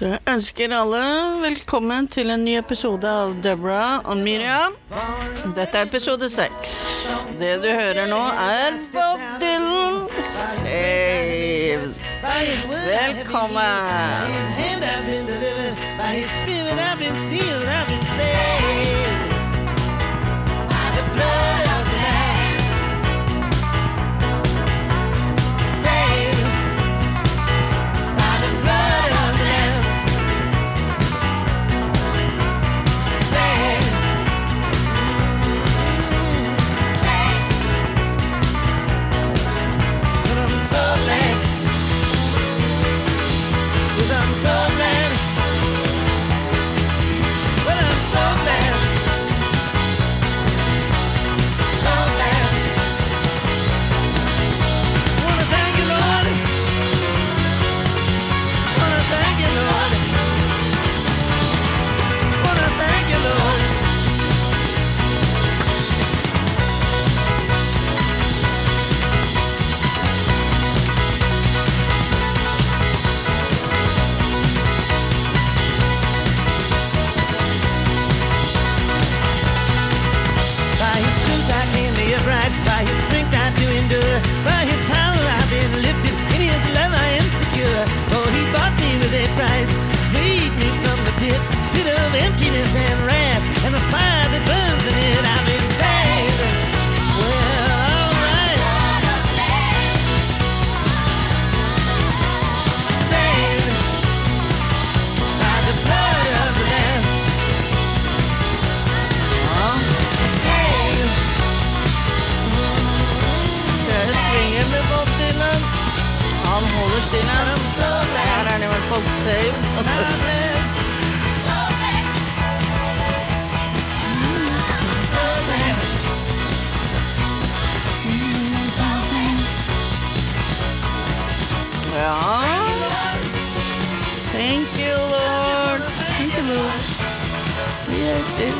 Jeg ønsker alle velkommen til en ny episode av Deborah og Miriam. Dette er episode seks. Det du hører nå, er Bob Dylan Saves. Velkommen. Price, freed me from the pit, pit of emptiness and wrath, and the fire that burns in it. I've been saved. Well, alright. Saved by the blood of the Lamb. Saved. Med Bob Dylan. Her er han hvert fall saved. Ja Thank you, Lord. Thank you, Lord. Yes, it.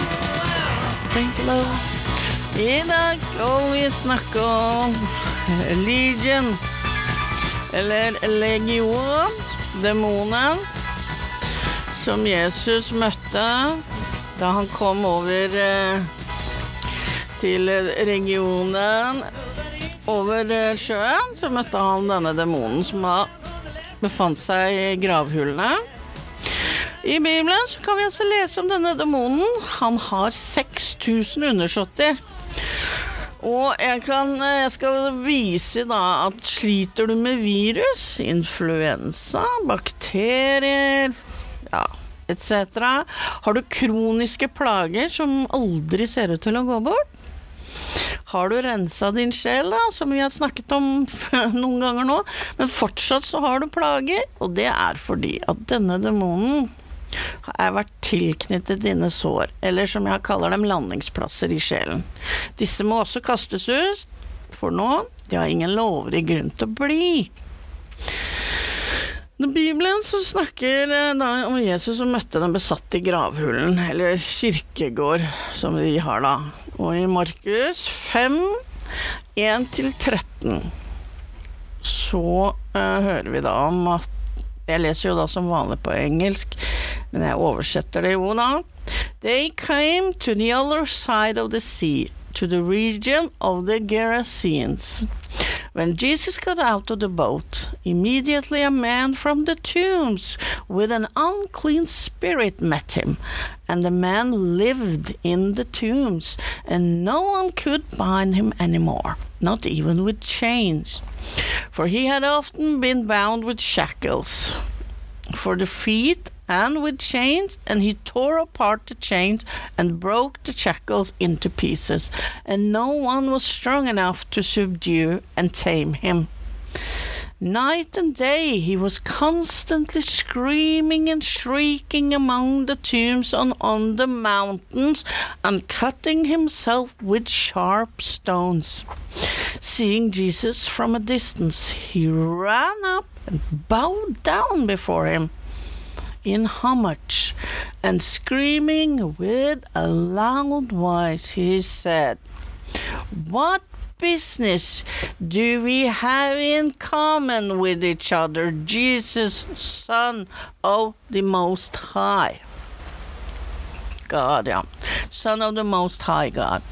Thank you, Lord. I dag skal vi snakke om Legion, eller legion, demonen, som Jesus møtte da han kom over eh, til regionen over eh, sjøen. Så møtte han denne demonen som befant seg i gravhullene. I Bibelen kan vi altså lese om denne demonen. Han har 6000 undersåtter. Og jeg, kan, jeg skal vise da at sliter du med virus, influensa, bakterier, ja, etc. Har du kroniske plager som aldri ser ut til å gå bort? Har du rensa din sjel, da, som vi har snakket om noen ganger nå, men fortsatt så har du plager, og det er fordi at denne demonen har vært tilknyttet dine sår, eller som jeg kaller dem, landingsplasser i sjelen. Disse må også kastes ut, for nå, de har ingen lovlig grunn til å bli. I Bibelen så snakker eh, da om Jesus som møtte den besatte i gravhulen, eller kirkegård, som vi har da. Og i Markus 5, 1-13, så uh, hører vi da om at Jeg leser jo da som vanlig på engelsk, men jeg oversetter det jo da. They came to the other side of the sea, to the region of the Gerasenes. When Jesus got out of the boat, immediately a man from the tombs with an unclean spirit met him. And the man lived in the tombs, and no one could bind him anymore, not even with chains. For he had often been bound with shackles for the feet and with chains, and he tore apart the chains and broke the shackles into pieces, and no one was strong enough to subdue and tame him. Night and day he was constantly screaming and shrieking among the tombs and on the mountains and cutting himself with sharp stones. Seeing Jesus from a distance, he ran up and bowed down before him in homage, and screaming with a loud voice, he said, What business do we have in common with each other, Jesus, Son of the Most High? God, yeah. Son of the Most High God.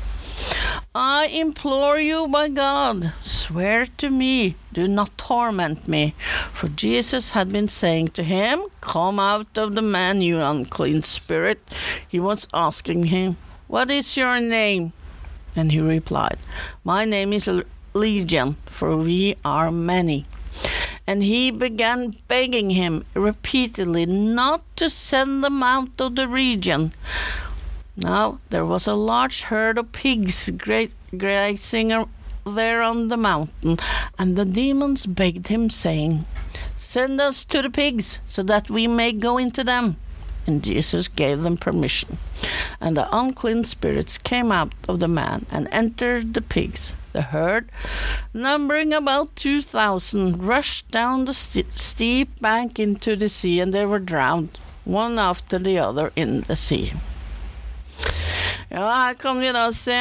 I implore you by God, swear to me, do not torment me. For Jesus had been saying to him, Come out of the man, you unclean spirit. He was asking him, What is your name? And he replied, My name is Legion, for we are many. And he began begging him repeatedly not to send them out of the region. Now there was a large herd of pigs gra- grazing there on the mountain, and the demons begged him, saying, Send us to the pigs, so that we may go into them. And Jesus gave them permission. And the unclean spirits came out of the man and entered the pigs. The herd, numbering about two thousand, rushed down the st- steep bank into the sea, and they were drowned, one after the other, in the sea. Ja, her kan vi da se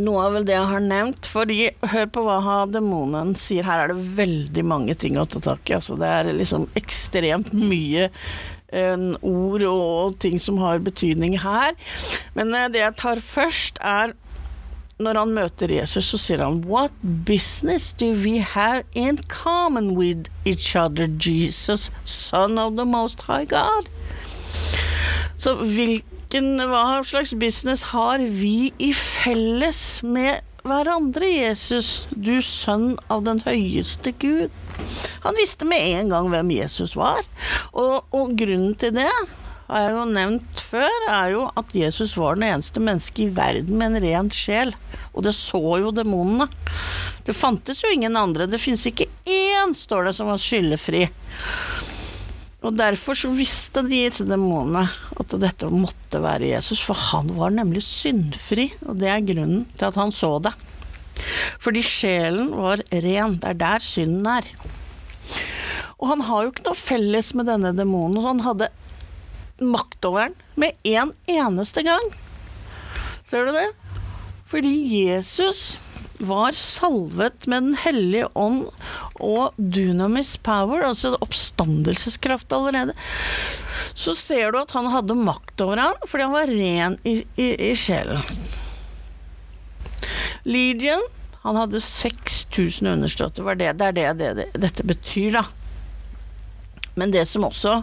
noe av det jeg har nevnt. Fordi, hør på hva demonen sier. Her er det veldig mange ting å ta tak i. Altså, det er liksom ekstremt mye en, ord og ting som har betydning her. Men eh, det jeg tar først, er når han møter Jesus, så sier han What business do we have in common with each other, Jesus, son of the most high God? Så hvilken, hva slags business har vi i felles med hverandre, Jesus, du sønn av den høyeste Gud? Han visste med en gang hvem Jesus var, og, og grunnen til det har jeg jo nevnt før, er jo at Jesus var den eneste mennesket i verden med en ren sjel. Og det så jo demonene. Det fantes jo ingen andre. Det fins ikke én, står det, som var skyldefri. Og derfor så visste disse demonene at dette måtte være Jesus, for han var nemlig syndfri, og det er grunnen til at han så det. Fordi sjelen var ren, det er der synden er. Og han har jo ikke noe felles med denne demonen, han hadde makt over den med en eneste gang. Ser du det? Fordi Jesus var salvet med Den hellige ånd og dunamis power, altså oppstandelseskraft allerede. Så ser du at han hadde makt over ham fordi han var ren i, i, i sjelen. Lydian, han hadde 6000 understøtter, det, det er det, det, det dette betyr, da. Men det som også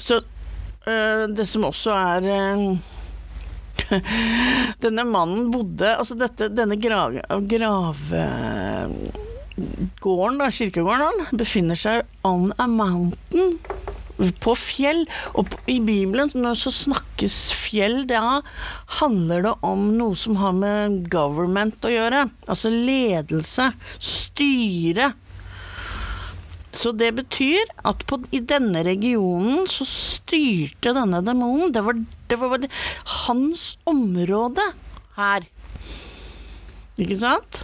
Så øh, det som også er øh, Denne mannen bodde Altså dette, denne grave... gravgården, da, kirkegården, befinner seg on a mountain. På fjell. Og i Bibelen så snakkes fjell, da handler det om noe som har med government å gjøre. Altså ledelse. Styre. Så det betyr at på, i denne regionen så styrte denne demonen. Det var, det var hans område her. Ikke sant?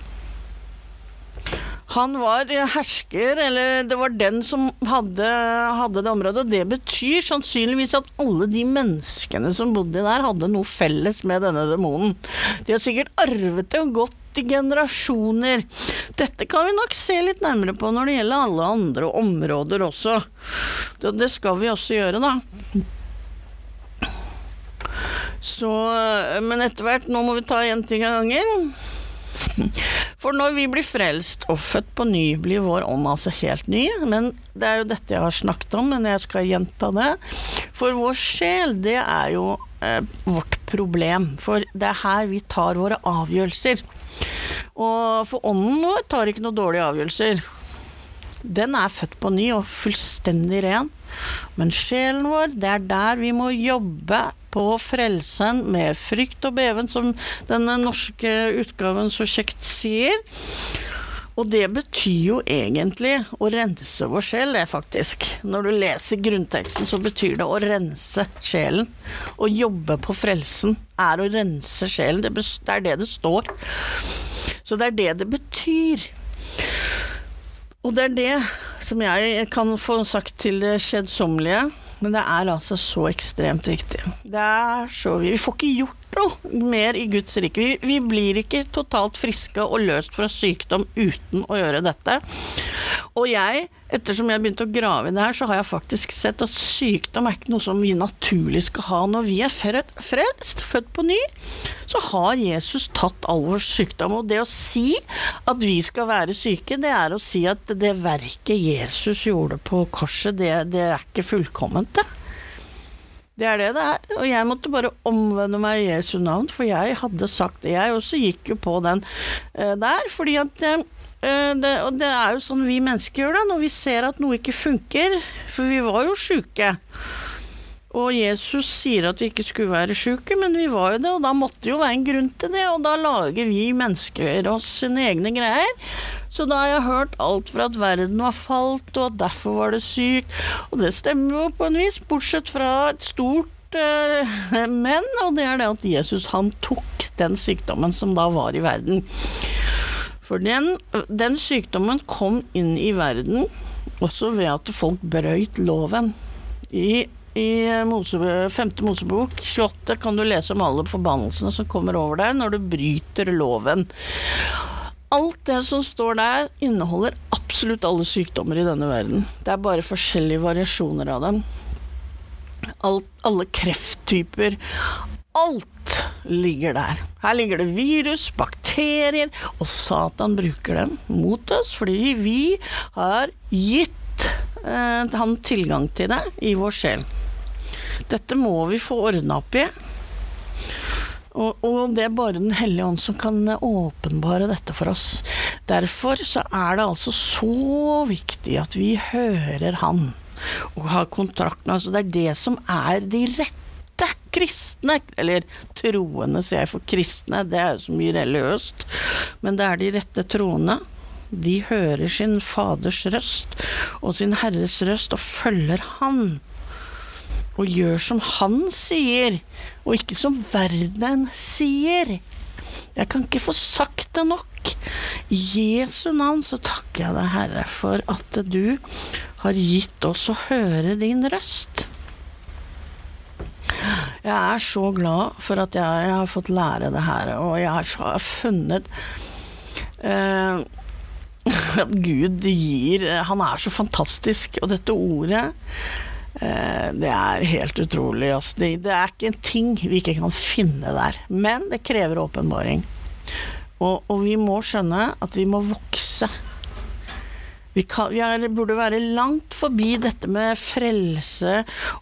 Han var hersker, eller det var den som hadde, hadde, det området. Og det betyr sannsynligvis at alle de menneskene som bodde der, hadde noe felles med denne demonen. De har sikkert arvet det og gått i generasjoner. Dette kan vi nok se litt nærmere på når det gjelder alle andre områder også. Det skal vi også gjøre, da. Så, men etter hvert, nå må vi ta én ting av gangen. For når vi blir frelst og født på ny, blir vår ånd altså helt ny. Men det er jo dette jeg har snakket om, men jeg skal gjenta det. For vår sjel, det er jo eh, vårt problem. For det er her vi tar våre avgjørelser. Og for ånden vår tar ikke noen dårlige avgjørelser. Den er født på ny og fullstendig ren. Men sjelen vår, det er der vi må jobbe på frelsen med frykt og beven, som denne norske utgaven så kjekt sier. Og det betyr jo egentlig å rense vår sjel, det faktisk. Når du leser grunnteksten, så betyr det å rense sjelen. Å jobbe på frelsen er å rense sjelen. Det er det det står. Så det er det det betyr. Og det er det som jeg kan få sagt til det kjedsommelige, men det er altså så ekstremt viktig. Det er så Vi får ikke gjort noe mer i Guds rike. Vi, vi blir ikke totalt friske og løst fra sykdom uten å gjøre dette. Og jeg, ettersom jeg begynte å grave i det her, så har jeg faktisk sett at sykdom er ikke noe som vi naturlig skal ha. Når vi er frelst, født på ny, så har Jesus tatt all vår sykdom. Og det å si at vi skal være syke, det er å si at det verket Jesus gjorde på korset, det, det er ikke fullkomment, det. Det er det det er. Og jeg måtte bare omvende meg i Jesu navn, for jeg hadde sagt det. Jeg også gikk jo på den uh, der, fordi at uh, det, Og det er jo sånn vi mennesker gjør da, når vi ser at noe ikke funker. For vi var jo sjuke. Og Jesus sier at vi ikke skulle være sjuke, men vi var jo det, og da måtte det jo være en grunn til det, og da lager vi mennesker oss sine egne greier. Så da har jeg hørt alt fra at verden var falt, og at derfor var det sykt, og det stemmer jo på en vis, bortsett fra et stort eh, men, og det er det at Jesus han tok den sykdommen som da var i verden. For den, den sykdommen kom inn i verden også ved at folk brøyt loven. I i Mosebok, femte Mosebok 28 kan du lese om alle forbannelsene som kommer over deg når du bryter loven. Alt det som står der, inneholder absolutt alle sykdommer i denne verden. Det er bare forskjellige variasjoner av dem. Alt, alle krefttyper. Alt ligger der. Her ligger det virus, bakterier, og Satan bruker dem mot oss fordi vi har gitt eh, han tilgang til det i vår sjel. Dette må vi få ordna opp i. Og, og, det er bare Den hellige ånd som kan åpenbare dette for oss. Derfor så er det altså så viktig at vi hører Han og har kontrakten. Altså det er det som er de rette kristne, eller troende, sier jeg for kristne, det er jo så mye religiøst, men det er de rette troende. De hører sin Faders røst og sin Herres røst og følger Han og gjør som han sier, og ikke som verden sier. Jeg kan ikke få sagt det nok. I Jesu navn så takker jeg deg, Herre, for at du har gitt oss å høre din røst. Jeg er så glad for at jeg, har fått lære det her, og jeg har funnet uh, at Gud gir Han er så fantastisk, og dette ordet Eh, det er helt utrolig. Det, det, er ikke en ting vi ikke kan finne der. Men det krever åpenbaring. Og, og vi må skjønne at vi må vokse. Vi, kan, vi er, burde være langt forbi dette med frelse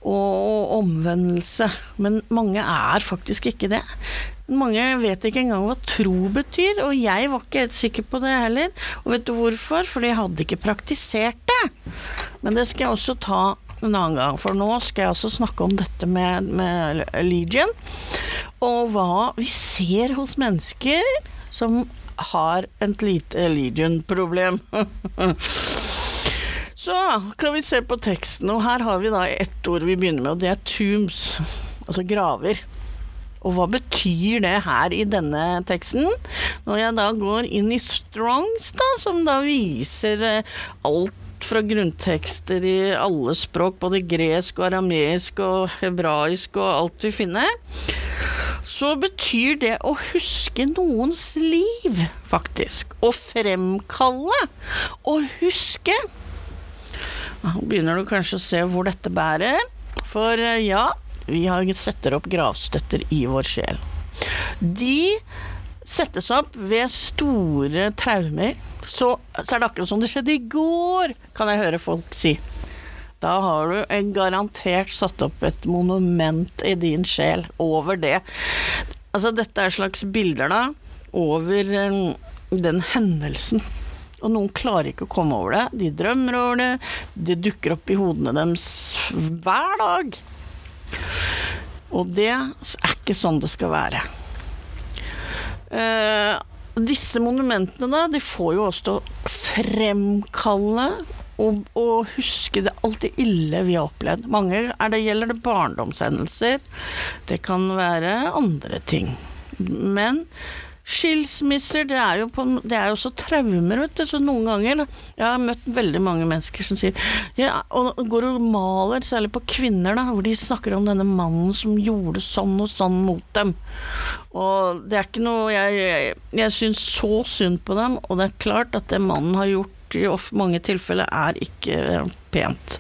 og, omvendelse, men mange er faktisk ikke det. Mange vet ikke engang hva tro betyr, og jeg var ikke helt sikker på det heller. Og vet du hvorfor? Fordi jeg hadde ikke praktisert det. Men det skal jeg også ta en annen gang, for nå skal jeg også snakke om dette med, med Legion. Og hva vi ser hos mennesker som har et lite Legion-problem. Så kan vi se på teksten, og her har vi da ett ord vi begynner med, og det er tombs, altså graver. Og hva betyr det her i denne teksten? Når jeg da går inn i Strongs, da, som da viser eh, fra grunntekster i alle språk, både gresk og arameisk og hebraisk og alt vi finner, så betyr det å huske noens liv, faktisk. Å fremkalle. Å huske. Nå begynner du kanskje å se hvor dette bærer. For eh, ja, vi setter opp gravstøtter i vår sjel. De settes opp ved store traumer så, så er det akkurat som det skjedde i går, kan jeg høre folk si. Da har du en garantert satt opp et monument i din sjel over det. Altså, dette er slags bilder, da, over um, den hendelsen. Og noen klarer ikke å komme over det. De drømmer over det. Det dukker opp i hodene deres hver dag. Og det er ikke sånn det skal være. Uh, disse monumentene, da, de får jo oss til å fremkalle og, og, huske det, alt det ille vi har opplevd. Mange er det, gjelder det barndomshendelser. Det kan være andre ting. Men Skilsmisser, det er, jo på, det er jo så traumer, vet du. Så noen ganger Jeg har møtt veldig mange mennesker som sier ja, Og går og maler, særlig på kvinner, da, hvor de snakker om denne mannen som gjorde sånn og sånn mot dem. Og det er ikke noe Jeg, jeg, jeg syns så synd på dem, og det er klart at det mannen har gjort i mange tilfeller, er ikke pent.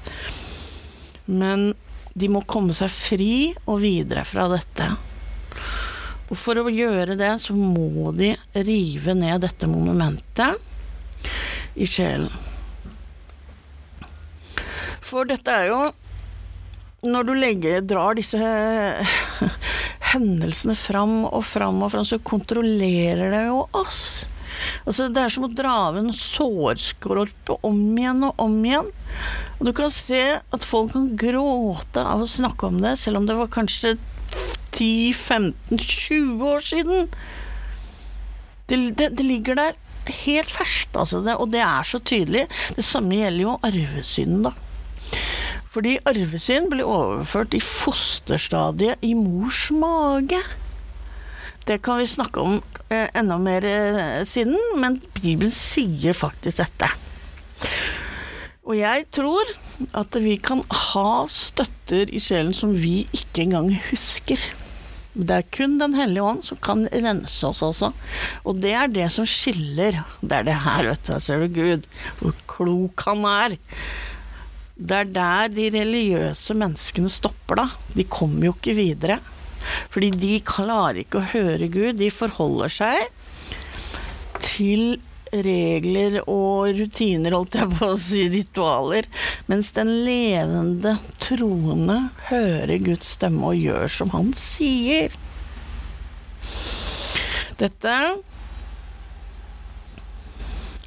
Men de må komme seg fri og videre fra dette. Og for å gjøre det, så må de rive ned dette monumentet i sjelen. For dette er jo Når du legger, drar disse hendelsene fram og fram og fram, så kontrollerer det jo oss. Altså, det er som å dra av en sårskorpe om igjen og om igjen. Og du kan se at folk kan gråte av å snakke om det, selv om det var kanskje 10-15-20 år siden. Det, det, det ligger der helt ferskt, altså, det, og det er så tydelig. Det samme gjelder jo arvesynden, da. Fordi arvesynd blir overført i fosterstadiet i mors mage. Det kan vi snakke om eh, enda mer eh, siden, men Bibelen sier faktisk dette. Og jeg tror at vi kan ha støtter i sjelen som vi ikke engang husker. Det er kun Den hellige ånd som kan rense oss, altså. Og det er det som skiller. Det er det her, vet du. Her ser du Gud, hvor klok han er. Det er der de religiøse menneskene stopper, da. De kommer jo ikke videre. Fordi de klarer ikke å høre Gud. De forholder seg til regler og rutiner, holdt jeg på å si, ritualer. Mens den levende troende hører Guds stemme og gjør som han sier. Dette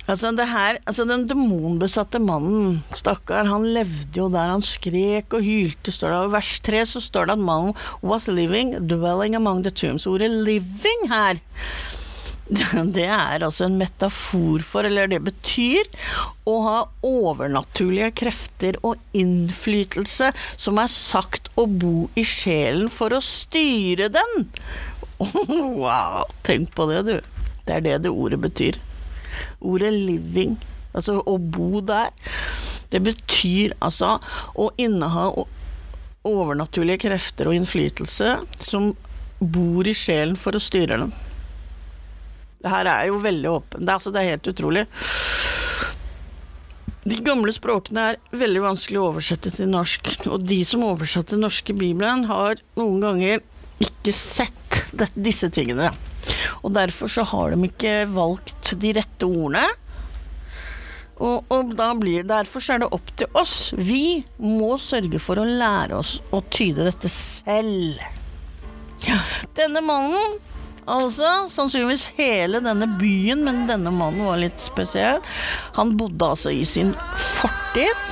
Altså, det her, altså Den demonbesatte mannen, stakkar, han levde jo der han skrek og hylte, står det. Og I vers tre så står det at mannen was living, dwelling among the tombs. Ordet 'living' her, det er altså en metafor for, eller det betyr, å ha overnaturlige krefter og innflytelse som er sagt å bo i sjelen for å styre den. Wow, tenk på det, du. Det er det det ordet betyr. Ordet 'living', altså å bo der, det betyr altså å inneha overnaturlige krefter og innflytelse som bor i sjelen for å styre den. Det her er jo veldig åpent. Det, altså, det er helt utrolig. De gamle språkene er veldig vanskelig å oversette til norsk, og de som oversatte norske Bibelen, har noen ganger ikke sett det, disse tingene. Og derfor så har de ikke valgt de rette ordene. Og, og blir derfor så er det opp til oss. Vi må sørge for å lære oss å tyde dette selv. Denne mannen, altså sannsynligvis hele denne byen, men denne mannen var litt spesiell. Han bodde altså i sin fortid.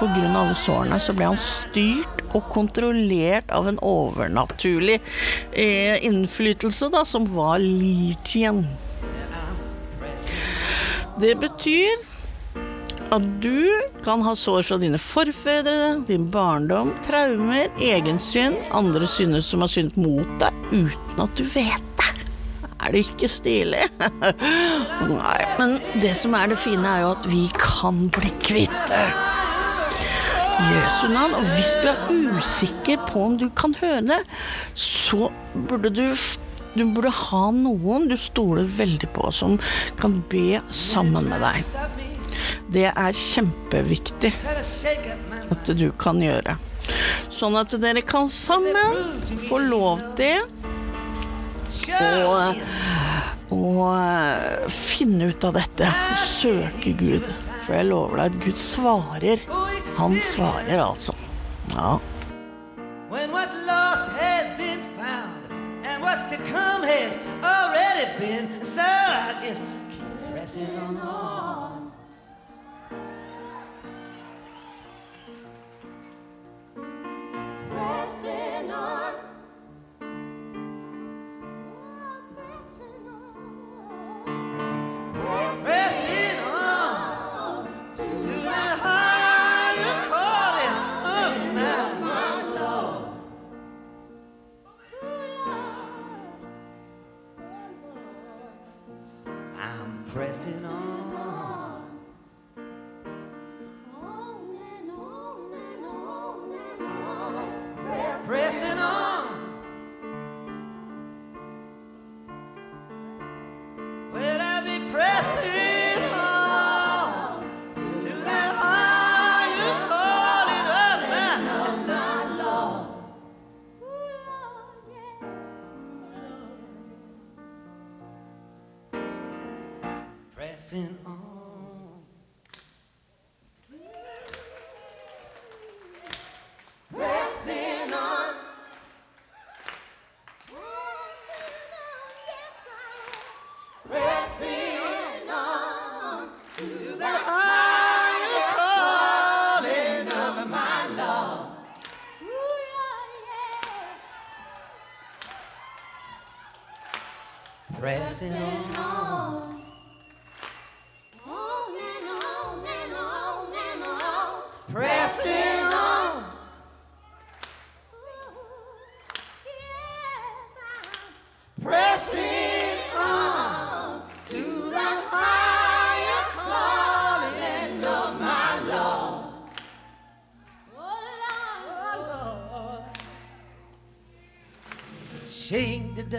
Av alle sårene så ble han styrt og kontrollert av en overnaturlig eh, innflytelse, da, som var litien. Det betyr at du kan ha sår fra dine forfedre, din barndom, traumer, egensyn, andre synder som har syndet mot deg, uten at du vet det. Er det ikke stilig? Nei, men det som er det fine, er jo at vi kan bli kvitt det. Jesu navn. Og hvis du er usikker på om du kan høre det, så burde du du burde ha noen du stoler veldig på, som kan be sammen med deg. Det er kjempeviktig at du kan gjøre. Sånn at dere kan sammen få lov til å, å finne ut av dette og søke Gud. For jeg lover deg at Gud svarer. Han svarer, altså. Ja. Been. So I just keep. Pressing on. Pressing on. Pressing pressing on.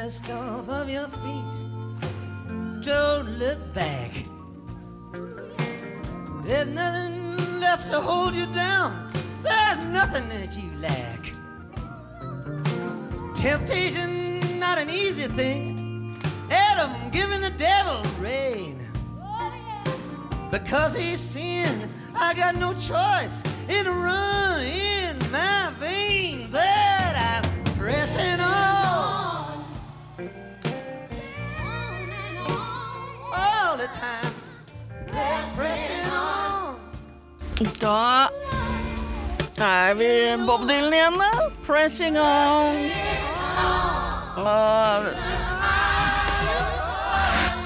Dust off of your feet. Don't look back. There's nothing left to hold you down. There's nothing that you lack. Temptation, not an easy thing. Adam giving the devil reign. Oh. Because he sinned, I got no choice Bob Dylan igjen, da. 'Pressing On'. Og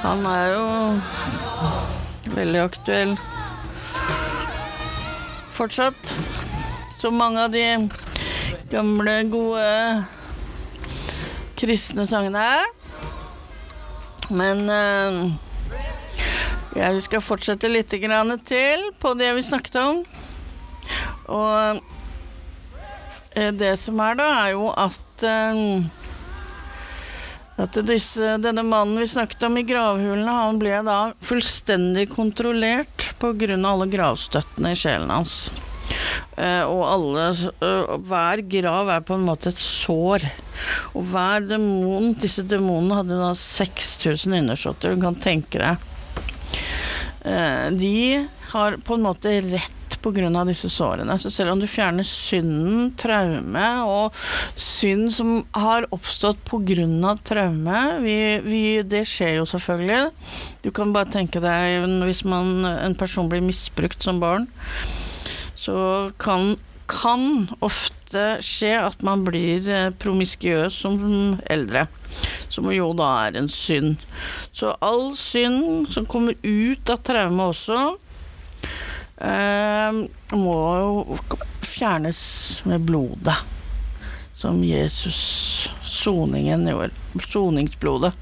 han er jo veldig aktuell fortsatt. Som mange av de gamle, gode kristne sangene er. Men eh, jeg skal fortsette litt til på det vi snakket om. Og eh, det som er da, er jo at eh, at disse, denne mannen vi snakket om i gravhulene, han ble da fullstendig kontrollert av alle gravstøttene i sjelen hans. Eh, og alle, eh, hver grav er på en måte et sår. Og hver demon, disse demonene hadde da 6000 innersåtter, du kan tenke deg. Eh, de har på en måte rett av disse sårene. Så selv om du fjerner synden, traume og synd som har oppstått av traume, vi, vi, det skjer jo selvfølgelig. Du kan bare tenke deg hvis man, en person blir misbrukt som barn, så kan kan ofte skje at man blir promiskiøs promiskuøs som eldre, som jo da er en synd. Så all synd som kommer ut av traume også, eh, må jo fjernes med blodet. Som Jesus, soningen gjorde. Soningsblodet.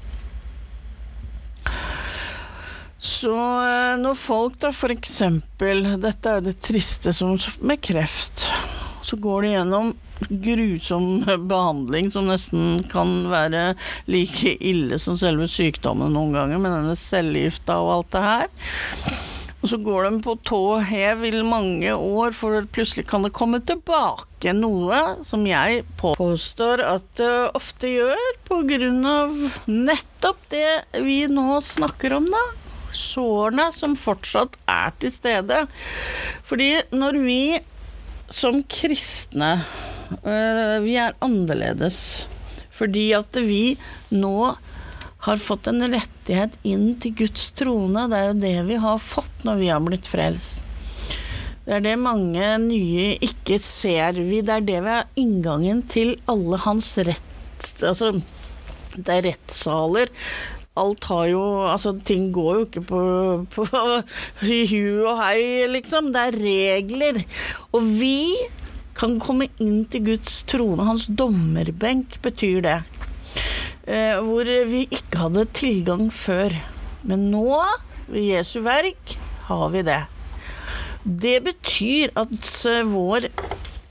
Så eh, når folk da for eksempel Dette er jo det triste som med kreft. Så går de gjennom grusom behandling som nesten kan være like ille som selve sykdommen noen ganger, med denne cellegifta og alt det her. Og så går de på tå hev i mange år, for plutselig kan det komme tilbake noe som jeg påstår at det ofte gjør, på grunn av nettopp det vi nå snakker om, da sårene som fortsatt er til stede. Fordi når vi som kristne øh, Vi er annerledes fordi at vi nå har fått en rettighet inn til Guds trone. Det er jo det vi har fått når vi har blitt frelst. Det er det mange nye ikke ser vi. Det er det vi har inngangen til alle hans rett... Altså, det er rettssaler alt har jo Altså, ting går jo ikke på, på hu og hei, liksom. Det er regler. Og vi kan komme inn til Guds trone. Hans dommerbenk betyr det. Eh, hvor vi ikke hadde tilgang før. Men nå, ved Jesu verk, har vi det. Det betyr at eh, vår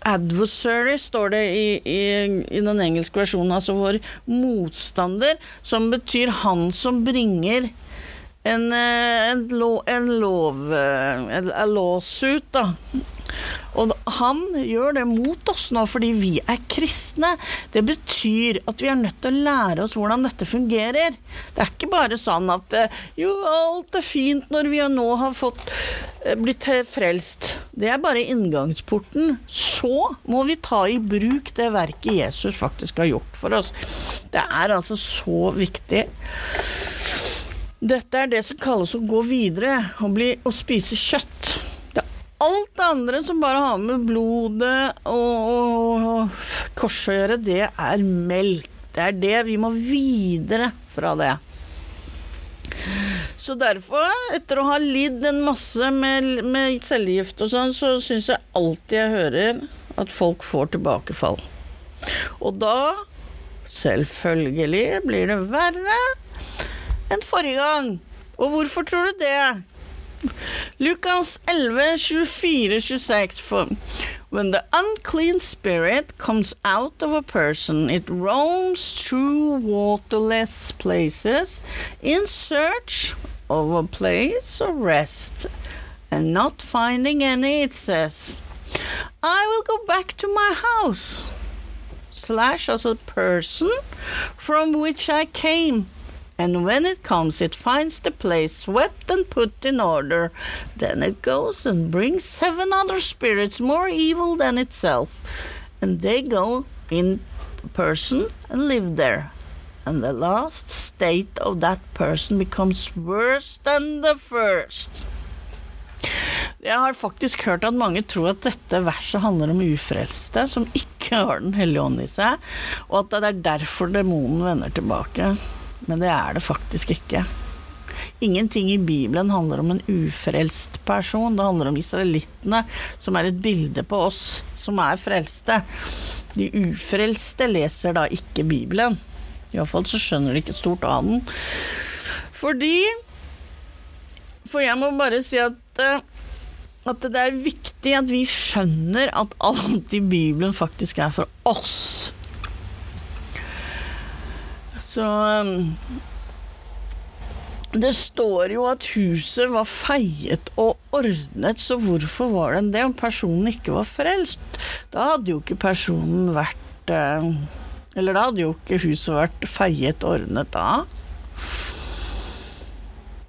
adversary, står det i, i, i den engelske versjonen, altså vår motstander, som betyr han som bringer en, eh, en, lo, en lov En, lawsuit, da. Og han gjør det mot oss nå fordi vi er kristne. Det betyr at vi er nødt til å lære oss hvordan dette fungerer. Det er ikke bare sånn at eh, jo, alt er fint når vi nå har fått eh, blitt frelst. Det er bare inngangsporten. Så må vi ta i bruk det verket Jesus faktisk har gjort for oss. Det er altså så viktig. Dette er det som kalles å gå videre og, bli, og spise kjøtt. Alt det andre som bare har med blodet og, og, og korset å gjøre, det er melk. Det er det. Vi må videre fra det. Så derfor, etter å ha lidd en masse med, med cellegift og sånn, så syns jeg alltid jeg hører at folk får tilbakefall. Og da, selvfølgelig, blir det verre enn forrige gang. Og hvorfor tror du det? Lukas 11, 24, 26 for When the unclean spirit comes out of a person, it roams through waterless places in search of a place of rest, and not finding any, it says, I will go back to my house, slash as a person from which I came. And when it comes, it finds the place swept and put in order. Then it goes and brings seven other spirits more evil than itself, and they go in person and live there. And the last state of that person becomes worse than the first. Jeg har faktisk hørt at mange tror at dette verset handler om ufrelste som ikke har Den hellige ånd i seg, og at det er derfor demonen vender tilbake. Men det er det faktisk ikke. Ingenting i Bibelen handler om en ufrelst person. Det handler om israelittene, som er et bilde på oss som er frelste. De ufrelste leser da ikke Bibelen. Iallfall så skjønner de ikke stort av den. Fordi For jeg må bare si at eh, at det er viktig at vi skjønner at alt i Bibelen faktisk er for oss. Så um, Det står jo at huset var feiet og ordnet, så hvorfor var det det om personen ikke var frelst? Da hadde jo ikke personen vært eh, Eller da hadde jo ikke huset vært feiet og ordnet da.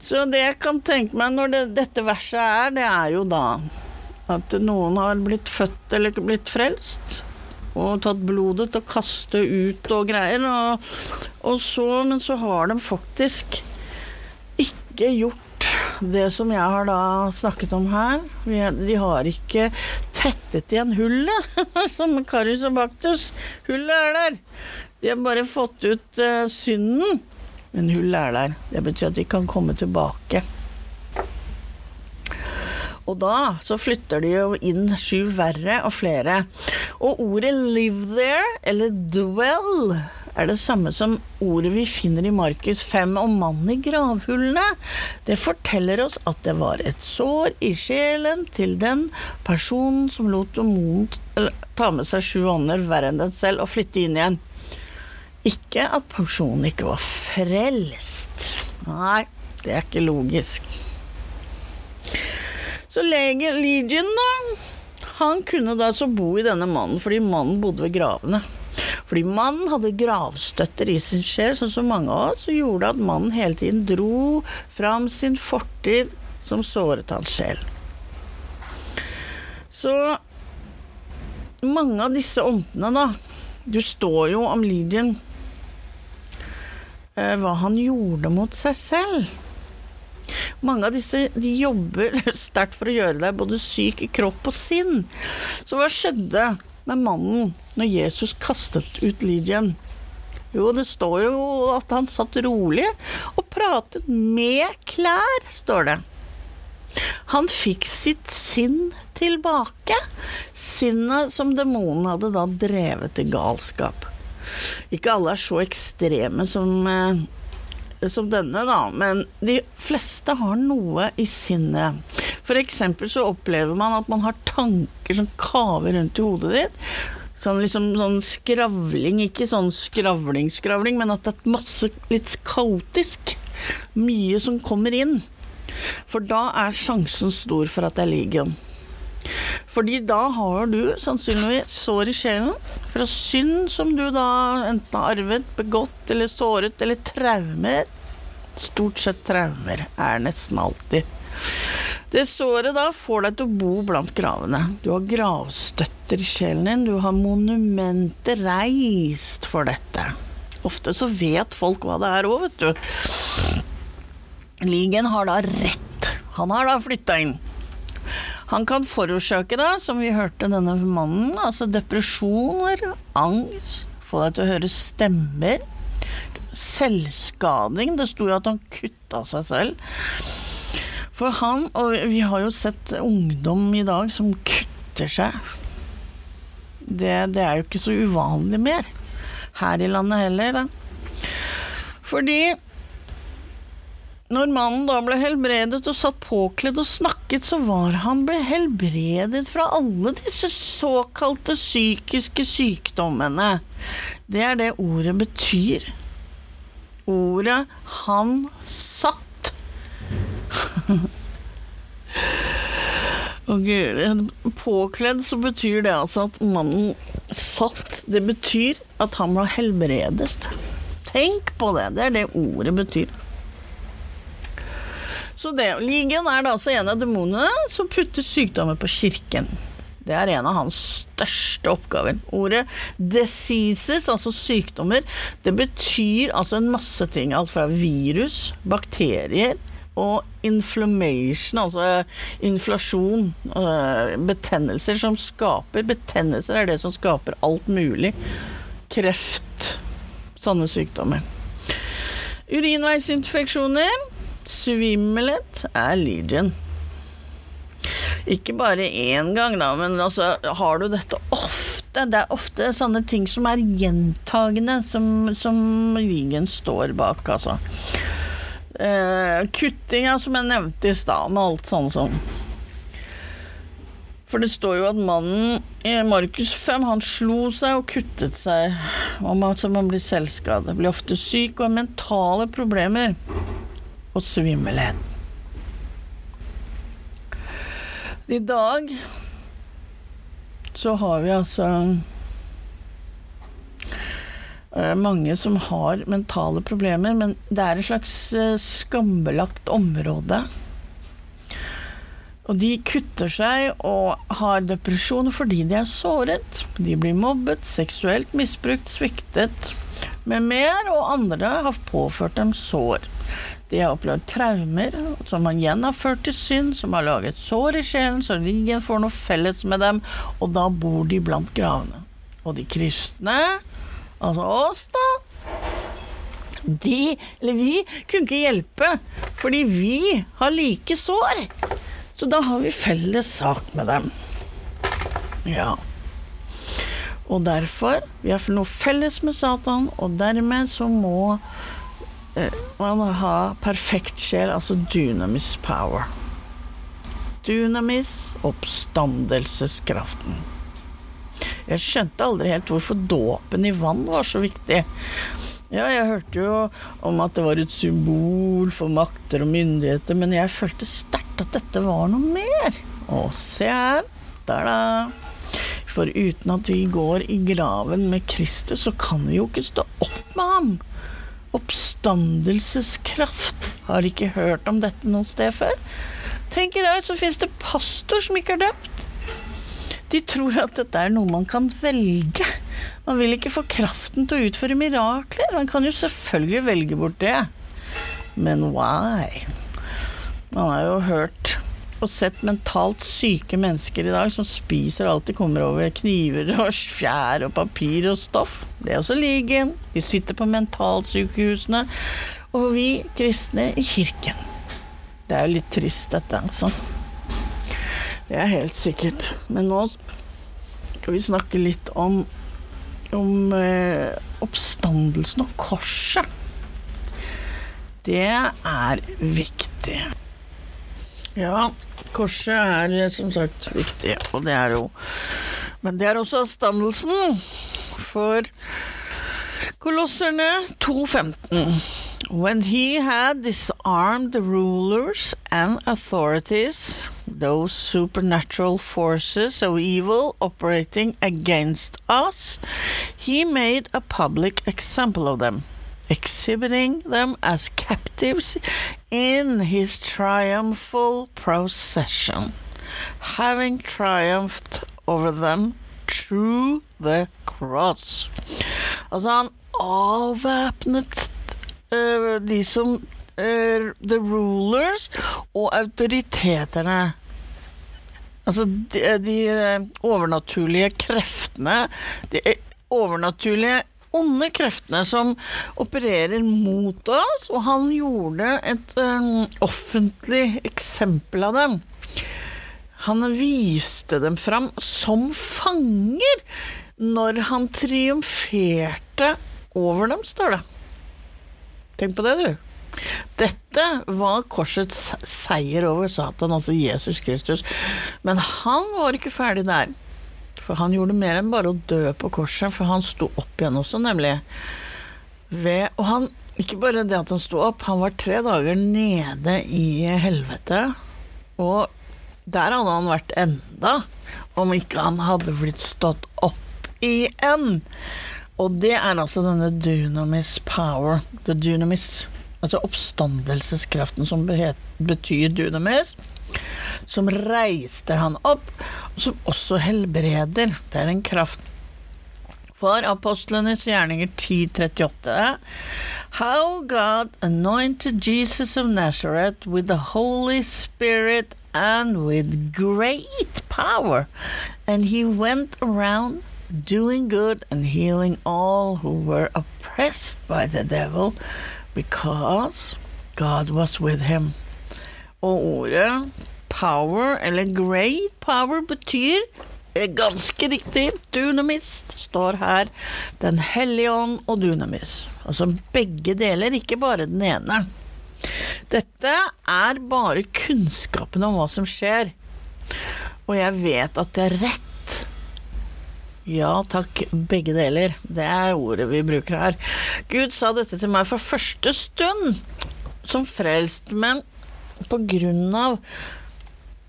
Så det jeg kan tenke meg når det, dette verset er, det er jo da at noen har blitt født eller ikke blitt frelst. Og tatt blodet og kaste ut og greier. Og, og så, men så har de faktisk ikke gjort det som jeg har da snakket om her. Er- De har ikke tettet igjen hullet, som Karius og Baktus. Hullet er der. De har bare fått ut eh, synden. Men hullet er der. Det betyr at de kan komme tilbake. Og da så flytter de jo inn sju verre og flere. Og ordet 'live there', eller 'dwell', er det samme som ordet vi finner i Markus 5 om mannen i gravhullene. Det forteller oss at det var et sår i sjelen til den personen som lot demonen ta med seg sju ånder verre enn den selv og flytte inn igjen. Ikke at personen ikke var frelst. Nei, det er ikke logisk. Så lege Legion, da, han kunne da så bo i denne mannen fordi mannen bodde ved gravene. Fordi mannen hadde gravstøtter i sin sjel, sånn som mange av oss, og gjorde at mannen hele tiden dro fram sin fortid som såret hans sjel. Så mange av disse åndene, da Du står jo om Legion eh, hva han gjorde mot seg selv. Mange av disse jobber sterkt for å gjøre deg både syk i kropp og sinn. Så hva skjedde med mannen når Jesus kastet ut Lydien? Jo, det står jo at han satt rolig og pratet med klær, står det. Han fikk sitt sinn tilbake. Sinnet som demonen hadde da drevet til galskap. Ikke alle er så ekstreme som eh, som denne, da, men de fleste har noe i sinnet. Eksempel så opplever man at man har tanker som kaver rundt i hodet ditt. Sånn liksom sånn skravling, ikke sånn skravling-skravling, men at det er masse litt kaotisk. Mye som kommer inn. For da er sjansen stor for at det er legion. Fordi da har du sannsynligvis sår i sjelen fra synd som du da enten har arvet, begått eller såret, eller traumer. Stort sett traumer er nesten alltid. Det såret da får deg til å bo blant gravene. Du har gravstøtter i sjelen din, du har monumenter reist for dette. Ofte så vet folk hva det er òg, vet du. Ligen har da rett. Han har da flytta inn. Han kan forårsake, da, som vi hørte denne mannen, altså depresjoner, angst, få deg til å høre stemmer, selvskading. Det sto jo at han kutta seg selv. For han, og vi har jo sett ungdom i dag som kutter seg. Det, det er jo ikke så uvanlig mer. Her i landet heller, da. Fordi når mannen da ble helbredet og satt påkledd og snakket, så var han ble helbredet fra alle disse såkalte psykiske sykdommene. Det er det ordet betyr. Ordet 'han satt'. Og guri. Påkledd så betyr det altså at mannen satt. Det betyr at han ble helbredet. Tenk på det. Det er det ordet betyr. Så det, Ligen er da altså en av demonene som putter sykdommer på kirken. Det er en av hans største oppgaver. Ordet 'diseases', altså sykdommer, det betyr altså en masse ting. Alt fra virus, bakterier og inflammation, altså inflasjon. øh, Betennelser som skaper Betennelser er det som skaper alt mulig. Kreft. Sånne sykdommer. Urinveisinfeksjoner, svimmelhet, er legion. Ikke bare én gang, da, men altså, har du dette ofte Det er ofte sånne ting som er gjentagende, som, som Ligen står bak, altså. Eh, kuttinga, som jeg nevnte i stad, med alt sånn som For det står jo at mannen i Markus 5, han slo seg og kuttet seg. Om at man blir selvskadet. Blir ofte syk og har mentale problemer. Og svimmelhet. I dag så har vi altså eh, mange som har mentale problemer, men det er et slags eh, skambelagt område. Og de kutter seg og har depresjon fordi de er såret. De blir mobbet, seksuelt misbrukt, sviktet med mer, og andre har påført dem sår. De har opplevd traumer som igjen har ført til synd, som har laget sår i sjelen, så ingen får noe felles med dem, og da bor de blant gravene. Og de kristne, altså oss, da, de, eller vi, kunne ikke hjelpe, fordi vi har like sår. Så da har vi felles sak med dem. Ja. Og derfor, vi har noe felles med Satan, og dermed så må man ha perfekt sjel, altså dunamis power. Dunamis, oppstandelseskraften. Jeg skjønte aldri helt hvorfor dåpen i vann var så viktig. Ja, jeg hørte jo om at det var et symbol for makter og myndigheter, men jeg følte sterkt at dette var noe mer. Å, se her. Der, da. For uten at vi går i graven med Kristus, så kan vi jo ikke stå opp med ham. Oppstandelseskraft. Har ikke hørt om dette noe sted før. Tenk i dag, så finnes det pastor som ikke er døpt. De tror at dette er noe man kan velge. Man vil ikke få kraften til å utføre mirakler. Man kan jo selvfølgelig velge bort det. Men why? Man har jo hørt og sett mentalt syke mennesker i dag som spiser alt de kommer over. Kniver og fjær og papir og stoff. Det er også ligen. De sitter på mentalsykehusene. Og vi kristne i kirken. Det er jo litt trist, dette, altså. Det er helt sikkert. Men nå skal vi snakke litt om, om eh, oppstandelsen og korset. Det er viktig. Ja, korset er eh, som sagt viktig, og det er jo. Men det er også avstandelsen For Kolosserne 2.15 When he had disarmed the rulers and authorities those supernatural forces of evil operating against us, he made a public example of them, exhibiting them as captives in his triumphal procession, having triumphed over them through the cross. Altså, han avvæpnet uh, de som uh, The rulers og autoritetene. Altså de, de eh, overnaturlige kreftene, de overnaturlige onde kreftene som opererer mot oss, og han gjorde et um, offentlig eksempel av dem. Han viste dem fram som fanger når han triumferte over dem, står det. Tenk på det, du. Dette var korsets seier over Satan, altså Jesus Kristus. Men han var ikke ferdig der. For han gjorde mer enn bare å dø på korset, for han sto opp igjen også, nemlig. Ved, og han, ikke bare det at han sto opp, han var tre dager nede i helvete. Og der hadde han vært enda, om ikke han hadde blitt stått opp igjen. Og det er altså denne dunamis power, the dunamis, altså oppstandelseskraften som betyr dunamis, som reister han opp, og som også helbreder. Det er en kraft. For apostlenes gjerninger 1038 How God anointed Jesus of Nazareth with the Holy Spirit and with great power, and he went around doing good and healing all who were oppressed by the devil, because God was with him. Og ordet power, eller great power, betyr eh, ganske riktig dynamist, står her. Den hellige ånd og dynamis. Altså begge deler, ikke bare den ene. Dette er bare kunnskapen om hva som skjer. Og jeg vet at det er rett. Ja takk, begge deler. Det er ordet vi bruker her. Gud sa dette til meg fra første stund som frelst, men av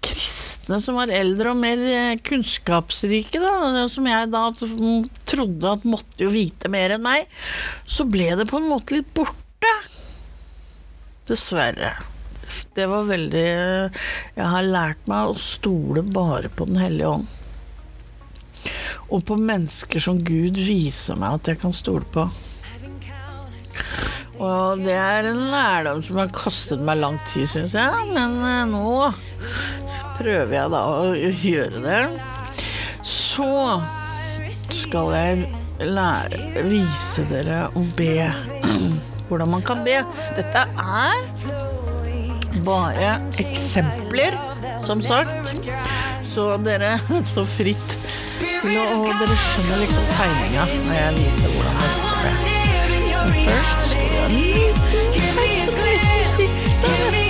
kristne som var eldre og mer eh, kunnskapsrike, da, som jeg da trodde at måtte jo vite mer enn meg, så ble det på en måte litt borte. Dessverre. Det var veldig Jeg har lært meg å stole bare på Den hellige ånd. Og på mennesker som Gud viser meg at jeg kan stole på. Og det er en lærdom som har kostet meg lang tid, syns jeg. Men eh, nå prøver jeg da å gjøre det. Så skal jeg lære Vise dere å be. Hvordan man kan be. Dette er bare eksempler, som sagt. Så dere står fritt til å Og dere skjønner liksom tegninga når jeg viser hvordan dere skal be. Men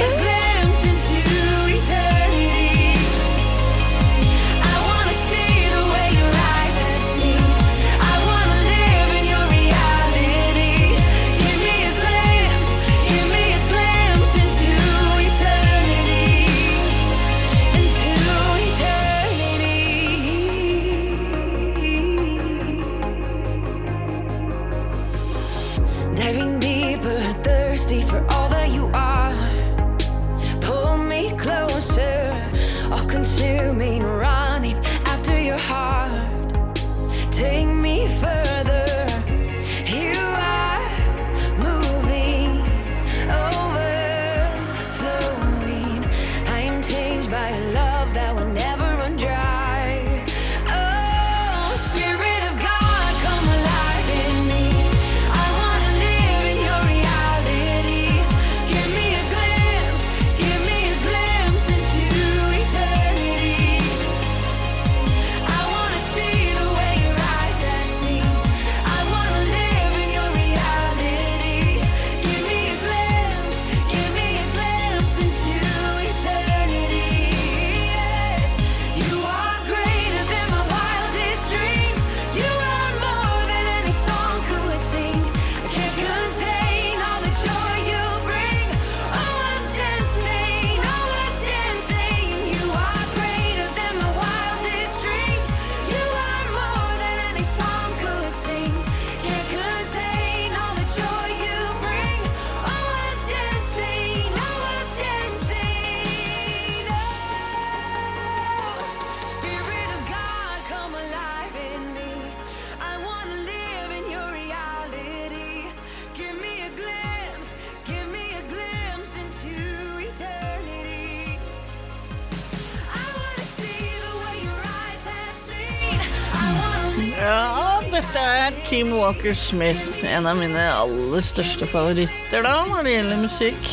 dette er Team Walker Smith, en av mine aller største favoritter da, når det gjelder musikk.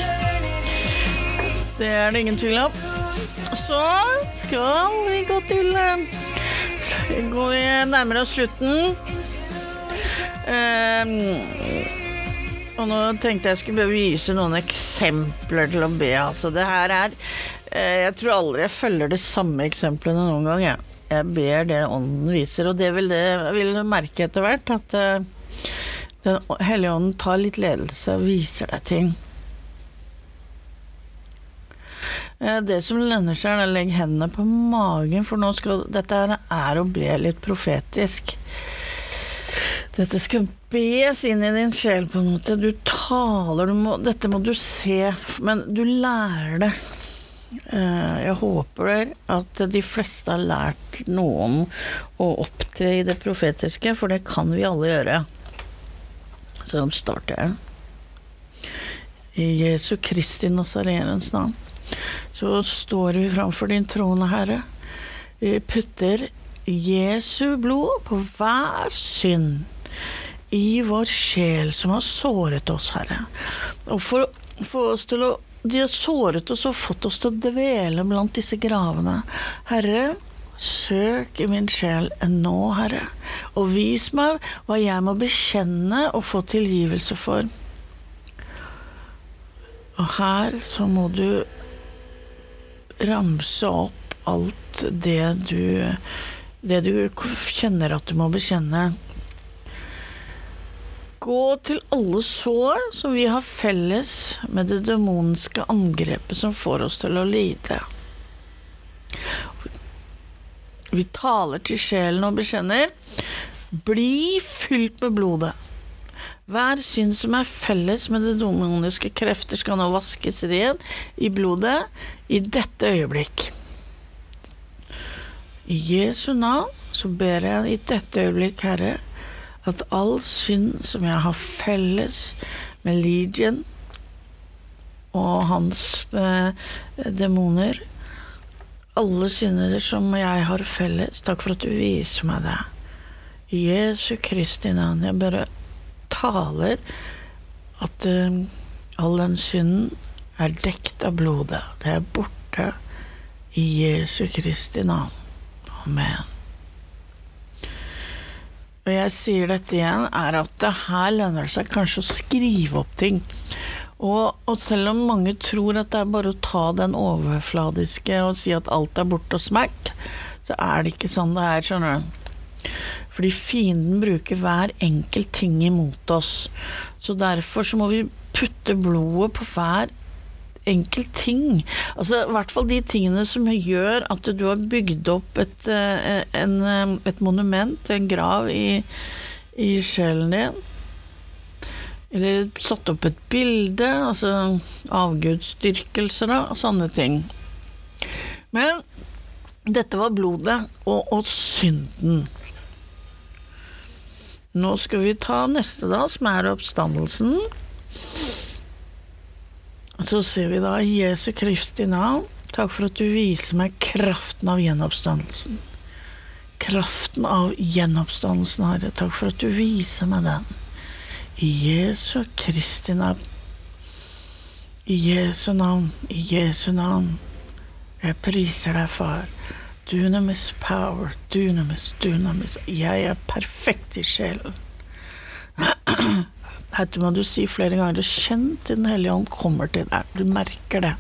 Det er det ingen tvil om. Så skal vi gå til eh, Går nærmere oss slutten. Um, og nå tenkte jeg skulle vise noen eksempler til å be. Altså, det her er eh, Jeg tror aldri jeg følger de samme eksemplene noen gang, jeg. Jeg ber det ånden viser, og det vil det vil merke etter hvert, at eh, Den hellige ånden tar litt ledelse og viser deg ting. Eh, Det som lønner seg, er å legge hendene på magen, for nå skal Dette her er å be litt profetisk. Dette skal bes inn i din sjel, på en måte. Du taler, du må, dette må du se, men du lærer det. Eh, Jeg håper at de fleste har lært noe om å opptre i det profetiske, for det kan vi alle gjøre. Så starter jeg. I Jesu Kristi Nazareens navn så står vi framfor din trone, Herre. Vi putter Jesu blod på hver synd i vår sjel som har såret oss, Herre. Og for å få oss til å De har såret oss og fått oss til å dvele blant disse gravene. Herre, søk i min sjel nå, Herre, og vis meg hva jeg må bekjenne og få tilgivelse for. Og her så må du ramse opp alt det du Det du kjenner at du må bekjenne. Gå til alle sår som vi har felles med det demonske angrepet som får oss til å lide. Vi taler til sjelen og bekjenner. Bli fylt med blodet. Hver synd som er felles med det demoniske krefter, skal nå vaskes ren i blodet i dette øyeblikk. I Jesu navn så ber jeg i dette øyeblikk, Herre, at all synd som jeg har felles med Legion og hans eh, demoner, alle synder som jeg har felles, takk for at du viser meg det. I Jesu Kristi navn, jeg bare taler at eh, all den synden er dekt av blodet. Det er borte i Jesu Kristi navn. Amen. Og jeg sier dette igjen, er at det her lønner det seg kanskje å skrive opp ting. Og, og selv om mange tror at det er bare å ta den overfladiske og si at alt er borte og smack, så er det ikke sånn det er, skjønner du. Fordi fienden bruker hver enkelt ting imot oss. Så derfor så må vi putte blodet på hver enkelt ting. Altså i hvert fall de tingene som gjør at du har bygd opp et, eh, en, eh, et monument, en grav, i, i sjelen din. Eller satt opp et bilde, altså avgudsdyrkelser da, og sånne ting. Men dette var blodet og, og synden. Nå skal vi ta neste, da, som er oppstandelsen. Så ser vi da Jesu Kristi navn, takk for at du viser meg kraften av gjenoppstandelsen. Kraften av gjenoppstandelsen, Herre. Takk for at du viser meg den. I Jesu Kristi navn. I Jesu navn, i Jesu navn. Jeg priser deg, far. Dunamis power, dunamis, dunamis. Jeg er perfekt i sjelen. Dette må du si flere ganger. Kjenn til Den hellige ånd kommer til deg. Du merker det.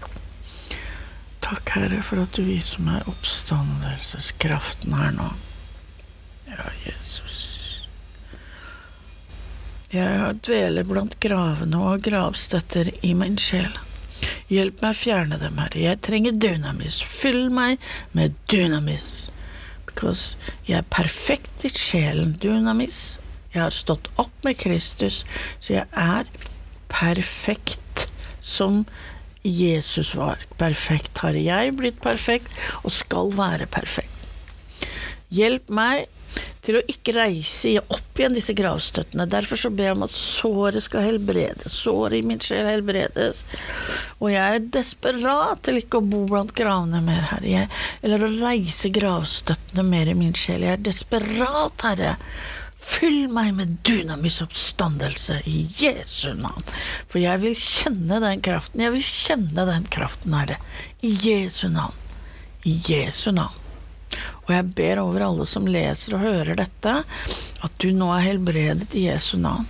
Takk, Herre, for at du viser meg oppstandelseskraften her nå. Ja, Jesus. Jeg dveler blant gravene og gravstøtter i min sjel. Hjelp meg å fjerne dem, Herre. Jeg trenger dynamis. Fyll meg med dynamis. Because jeg er perfekt i sjelen. Dynamis. Jeg har stått opp med Kristus, så jeg er perfekt som Jesus var. Perfekt har jeg blitt perfekt, og skal være perfekt. Hjelp meg til å ikke reise opp igjen disse gravstøttene. Derfor så ber jeg om at såret skal helbredes, såret i min sjel helbredes. Og jeg er desperat til ikke å bo blant gravene mer, Herre, jeg, eller å reise gravstøttene mer i min sjel. Jeg er desperat, Herre. Fyll meg med dynamis oppstandelse i Jesu navn. For jeg vil kjenne den kraften. Jeg vil kjenne den kraften, Herre. I Jesu navn. I Jesu navn. Og jeg ber over alle som leser og hører dette, at du nå er helbredet i Jesu navn.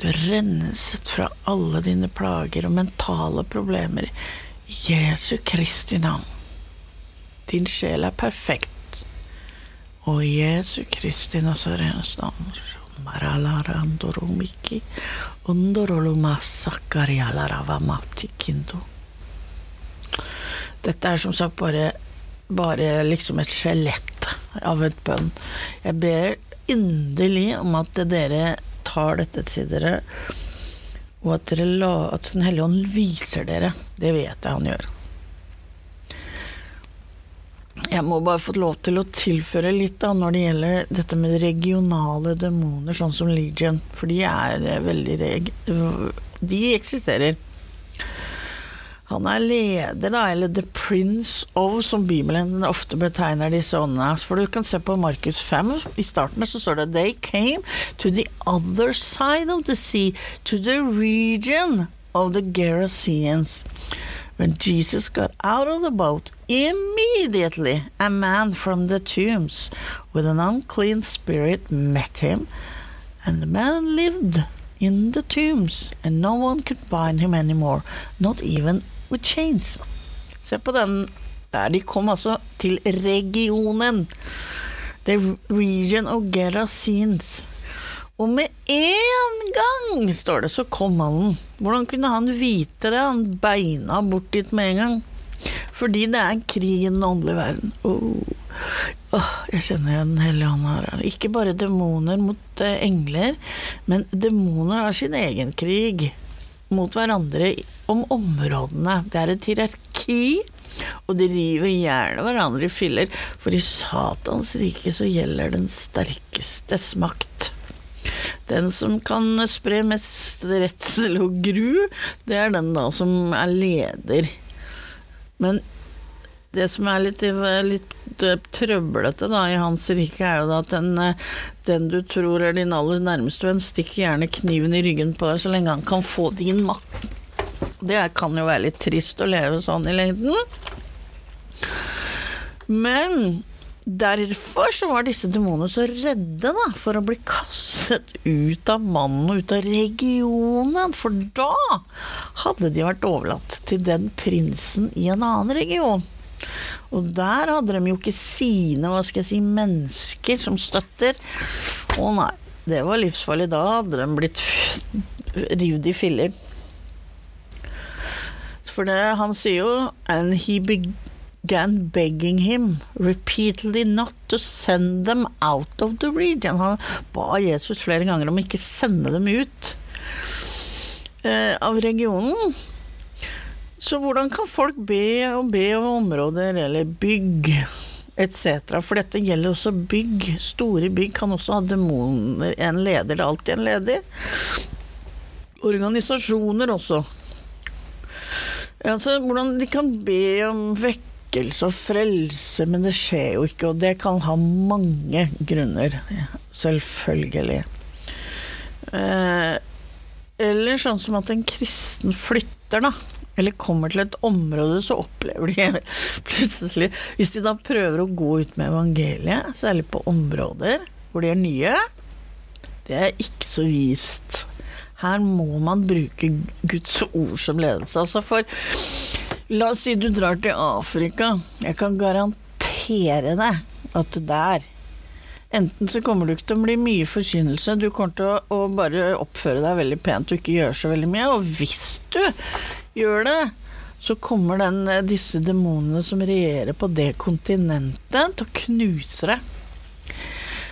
Du er renset fra alle dine plager og mentale problemer Jesu Kristi navn. Din sjel er perfekt. Og Jesu Kristi Nazarenes navn Dette er som sagt bare, bare liksom et skjelett av et bønn. Jeg ber inderlig om at dere tar dette til dere, og at, dere la, at Den hellige ånd viser dere. Det vet jeg han gjør. Jeg må bare få lov til å tilføre litt da, når det gjelder dette med regionale demoner, sånn som Legion. For de er eh, veldig reg... De eksisterer. Han er leder, da, eller the prince of, som Bibelen ofte betegner disse åndene. For du kan se på Markus 5, i starten så står det They came to the other side of the sea, to the region of the Gerasenes. When Jesus got out of the boat, immediately a man from the tombs with an unclean spirit met him, and the man lived in the tombs, and no one could bind him anymore, not even with chains. Se på den der. De kom altså til regionen. The region of Gerasenes. Og med en gang, står det, så kom mannen. Hvordan kunne han vite det? Han beina bort dit med en gang. Fordi det er krig i den åndelige verden. Oh. Oh, jeg kjenner Den hellige ånd her. Ikke bare demoner mot eh, engler, men demoner har sin egen krig mot hverandre om områdene. Det er et hierarki, og de river gjerne hverandre i filler. For i Satans rike så gjelder den sterkestes makt. Den som kan spre mest redsel og gru, det er den da som er leder. Men det som er litt, litt trøblete da i hans rike, er jo da at den, den du tror er din aller nærmeste venn, stikker gjerne kniven i ryggen på deg så lenge han kan få din makt. Det kan jo være litt trist å leve sånn i lengden. Men derfor så var disse demonene så redde da, for å bli kastet ut av mannen og ut av regionen, for da hadde de vært overlatt til den prinsen i en annen region. Og der hadde de jo ikke sine, hva skal jeg si, mennesker som støtter. Å nei, det var livsfarlig. Da hadde de blitt revet i filler. For det, han sier jo And he began begging him repeatedly not to send them out of the region. Han ba Jesus flere ganger om ikke sende dem ut eh, av regionen. Så hvordan kan folk be og be om områder eller bygg etc.? For dette gjelder også bygg. Store bygg kan også ha demoner. En leder, det er alltid en leder. Organisasjoner også. Altså, hvordan de kan be om vekkelse og frelse, men det skjer jo ikke, og det kan ha mange grunner. Selvfølgelig. Eh, eller sånn som at en kristen flytter, da. Eller kommer til et område, så opplever de plutselig Hvis de da prøver å gå ut med evangeliet, særlig på områder hvor de er nye, det er ikke så vist. Her må man bruke Guds ord som ledelse. Altså for La oss si du drar til Afrika. Jeg kan garantere deg at der Enten så kommer du ikke til å bli mye forkynnelse, du kommer til å, å bare oppføre deg veldig pent og ikke gjøre så veldig mye. Og hvis du gjør det, så kommer den, disse demonene som regjerer på det kontinentet, til å knuse deg.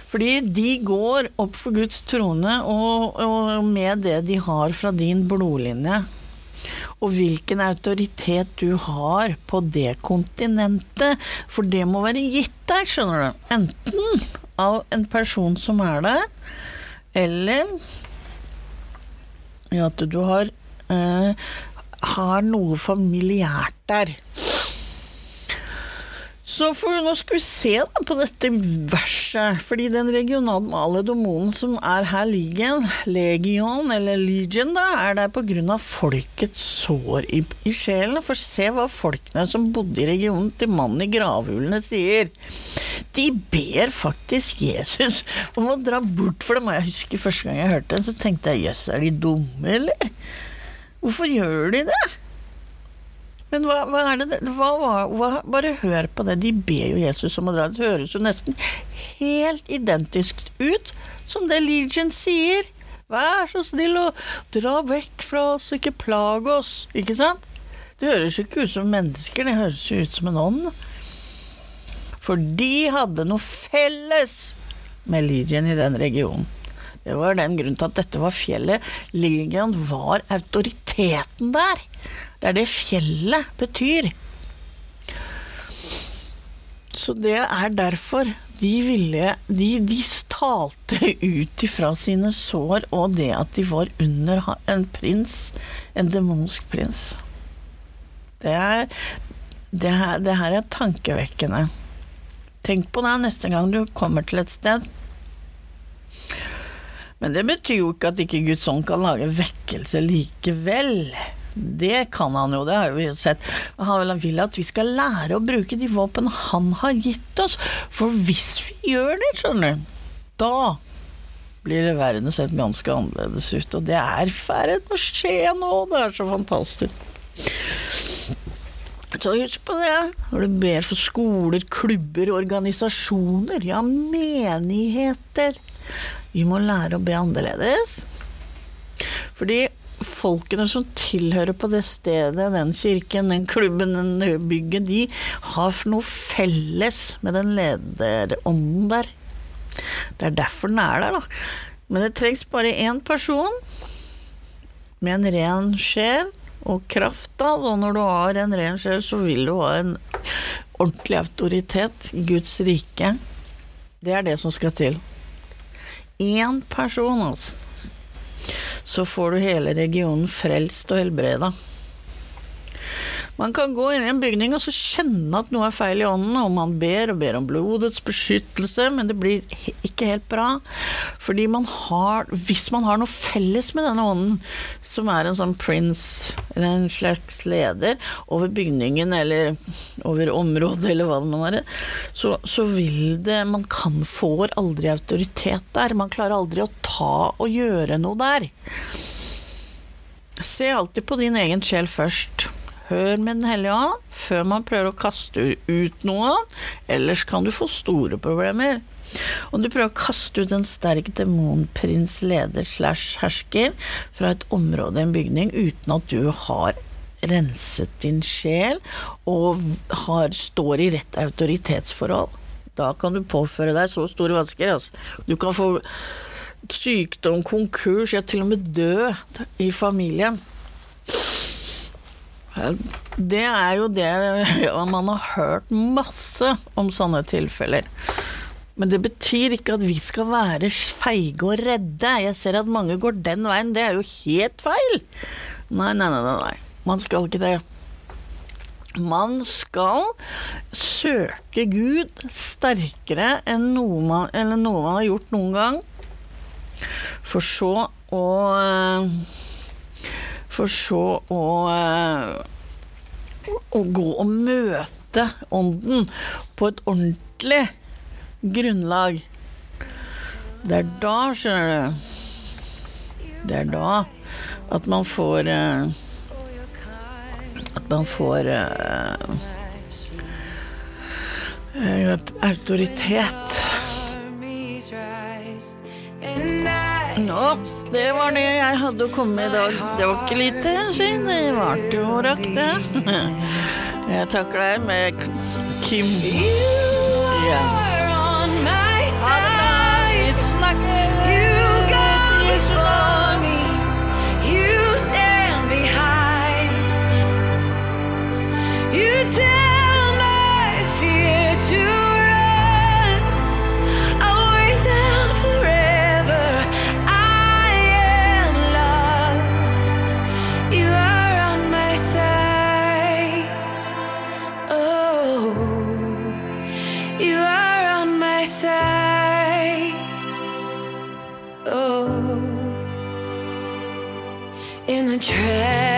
Fordi de går opp for Guds trone og, og med det de har fra din blodlinje. Og hvilken autoritet du har på det kontinentet. For det må være gitt deg, skjønner du. Enten av en person som er der, eller at du har, eh, har noe familiært der. Så for, nå skal vi se da på dette verset, fordi den regionale demonen som er her legion, legion, eller legion da, er der på grunn av folkets sår i, i sjelen. For se hva folkene som bodde i regionen til mannen i gravhulene sier. De ber faktisk Jesus om å dra bort for dem, og jeg husker første gang jeg hørte den, så tenkte jeg, jøss, er de dumme, eller? Hvorfor gjør de det? Men hva, hva er det hva, hva, Bare hør på det. De ber jo Jesus om å dra. Det høres jo nesten helt identisk ut som det Legion sier. Vær så snill og dra vekk fra oss, ikke plag oss. Ikke sant? Det høres jo ikke ut som mennesker, det høres jo ut som en ånd. For de hadde noe felles med Legion i den regionen. Det var den grunnen til at dette var fjellet. Legion var autoriteten der. Det er det fjellet betyr. Så det er derfor de ville De, de talte ut ifra sine sår og det at de var under en prins, en demonsk prins. Det er det her, det her er tankevekkende. Tenk på det neste gang du kommer til et sted. Men det betyr jo ikke at ikke Guds ånd kan lage vekkelse likevel. Det kan han jo, det har vi sett. Han vil- at vi skal lære å bruke de våpen han har gitt oss. For hvis vi gjør det, skjønner du, da blir verden sett ganske annerledes ut. Og det er i ferd med å skje nå, det er så fantastisk. Så husk på det når du ber for skoler, klubber, organisasjoner, ja, menigheter. Vi må lære å be annerledes. Fordi folkene som tilhører på det stedet, den kirken, den klubben, den bygget, de har noe felles med den lederånden der. Det er derfor den er der, da. Men det trengs bare én person med en ren sjel og kraft, da. Og når du har en ren sjel, så vil du ha en ordentlig autoritet i Guds rike. Det er det som skal til. Én person, altså. Så får du hele regionen frelst og helbreda. Man kan gå inn i en bygning og så kjenne at noe er feil i ånden, og man ber og ber om blodets beskyttelse, men det blir ikke helt bra. Fordi man har Hvis man har noe felles med denne ånden, som er en sånn prince, eller en slags leder, over bygningen eller over området, eller hva det nå er, så, så vil det Man kan får aldri autoritet der. Man klarer aldri å ta og gjøre noe der. Se alltid på din egen sjel først. Hør med Den hellige ånd før man prøver å kaste ut noen, ellers kan du få store problemer. Om du prøver å kaste ut en sterk demonprins, leder slash hersker fra et område en bygning uten at du har renset din sjel og har, står i rett autoritetsforhold, da kan du påføre deg så store vansker. Altså. Du kan få sykdom, konkurs, ja til og med dø i familien. Det er jo det Man har hørt masse om sånne tilfeller. Men det betyr ikke at vi skal være feige og redde. Jeg ser at mange går den veien. Det er jo helt feil. Nei, nei, nei. nei. Man skal ikke det. Man skal søke Gud sterkere enn noe man, noe man har gjort noen gang. For så å For så å eh, Å gå og møte ånden på et ordentlig grunnlag. Det er da, skjønner du Det er da at man får eh, At man får eh, autoritet. Nå, det var det jeg hadde å komme med i dag. Det var ikke lite, siden Det varte og rakk, det. Jeg takker deg med Kim. Ja. are on my Ha det bra. Vi snakkes! Stand behind. You tell my fear to In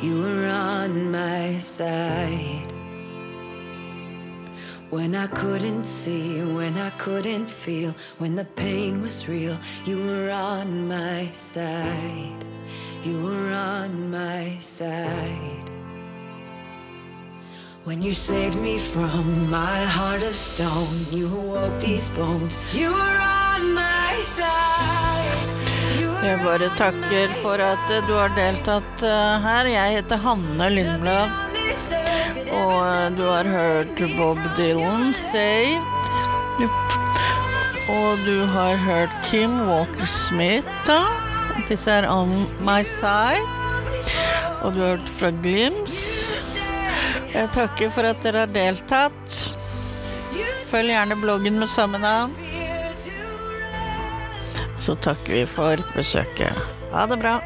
You were on my side. When I couldn't see, when I couldn't feel, when the pain was real, you were on my side. You were on my side. When you saved me from my heart of stone, you awoke these bones. You were on my side. Jeg bare takker for at du har deltatt eh, her. Jeg heter Hanne Lindblad, og eh, du har hørt Bob Dylan Saved. Og du har hørt Kim Walker Smith. Disse er On My Side. Og du har hørt fra Glims. Jeg takker for at dere har deltatt. Følg gjerne bloggen med samme navn. Så takker vi for besøket. Ha det bra.